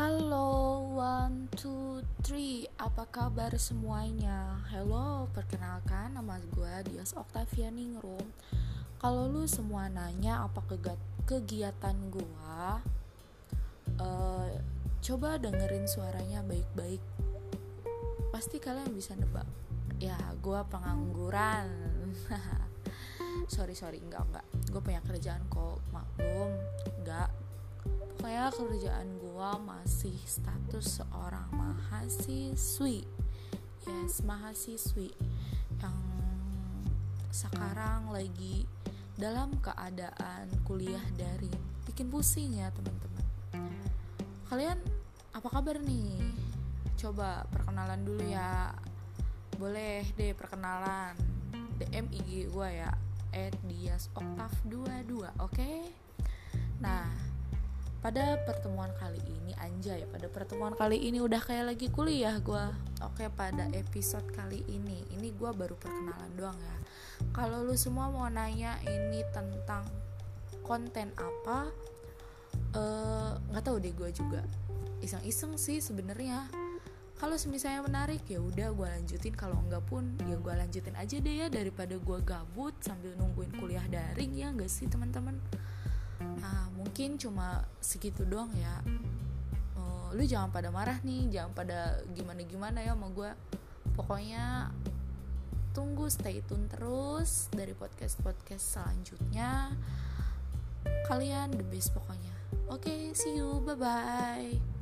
Halo, one, two, three. Apa kabar semuanya? Hello, perkenalkan nama gue Dias Octaviani Ningrum. Kalau lu semua nanya apa kegiatan gue, uh, coba dengerin suaranya baik-baik. Pasti kalian bisa nebak. Ya, gue pengangguran. sorry sorry, enggak enggak. Gue punya kerjaan kok, maklum. Kerjaan gue masih status seorang mahasiswi. Yes mahasiswi yang sekarang lagi dalam keadaan kuliah dari bikin pusing ya teman-teman. Kalian apa kabar nih? Coba perkenalan dulu ya. Boleh deh perkenalan. DM IG gue ya at dias oktav 22 oke? okay? Pada pertemuan kali ini anjay pada pertemuan kali ini udah kayak lagi kuliah gue oke pada episode kali ini ini gue baru perkenalan doang ya. Kalau lu semua mau nanya ini tentang konten apa eh, nggak uh, tahu deh gue juga. Iseng-iseng sih sebenarnya. Kalau misalnya menarik ya udah gue lanjutin. Kalau enggak pun ya gue lanjutin aja deh ya daripada gue gabut sambil nungguin kuliah daring ya enggak sih teman-teman nah mungkin cuma segitu doang ya. Uh, lu jangan pada marah nih jangan pada gimana gimana ya sama gue pokoknya tunggu stay tune terus dari podcast podcast selanjutnya. Kalian the best pokoknya. Oke okay, see you. Bye bye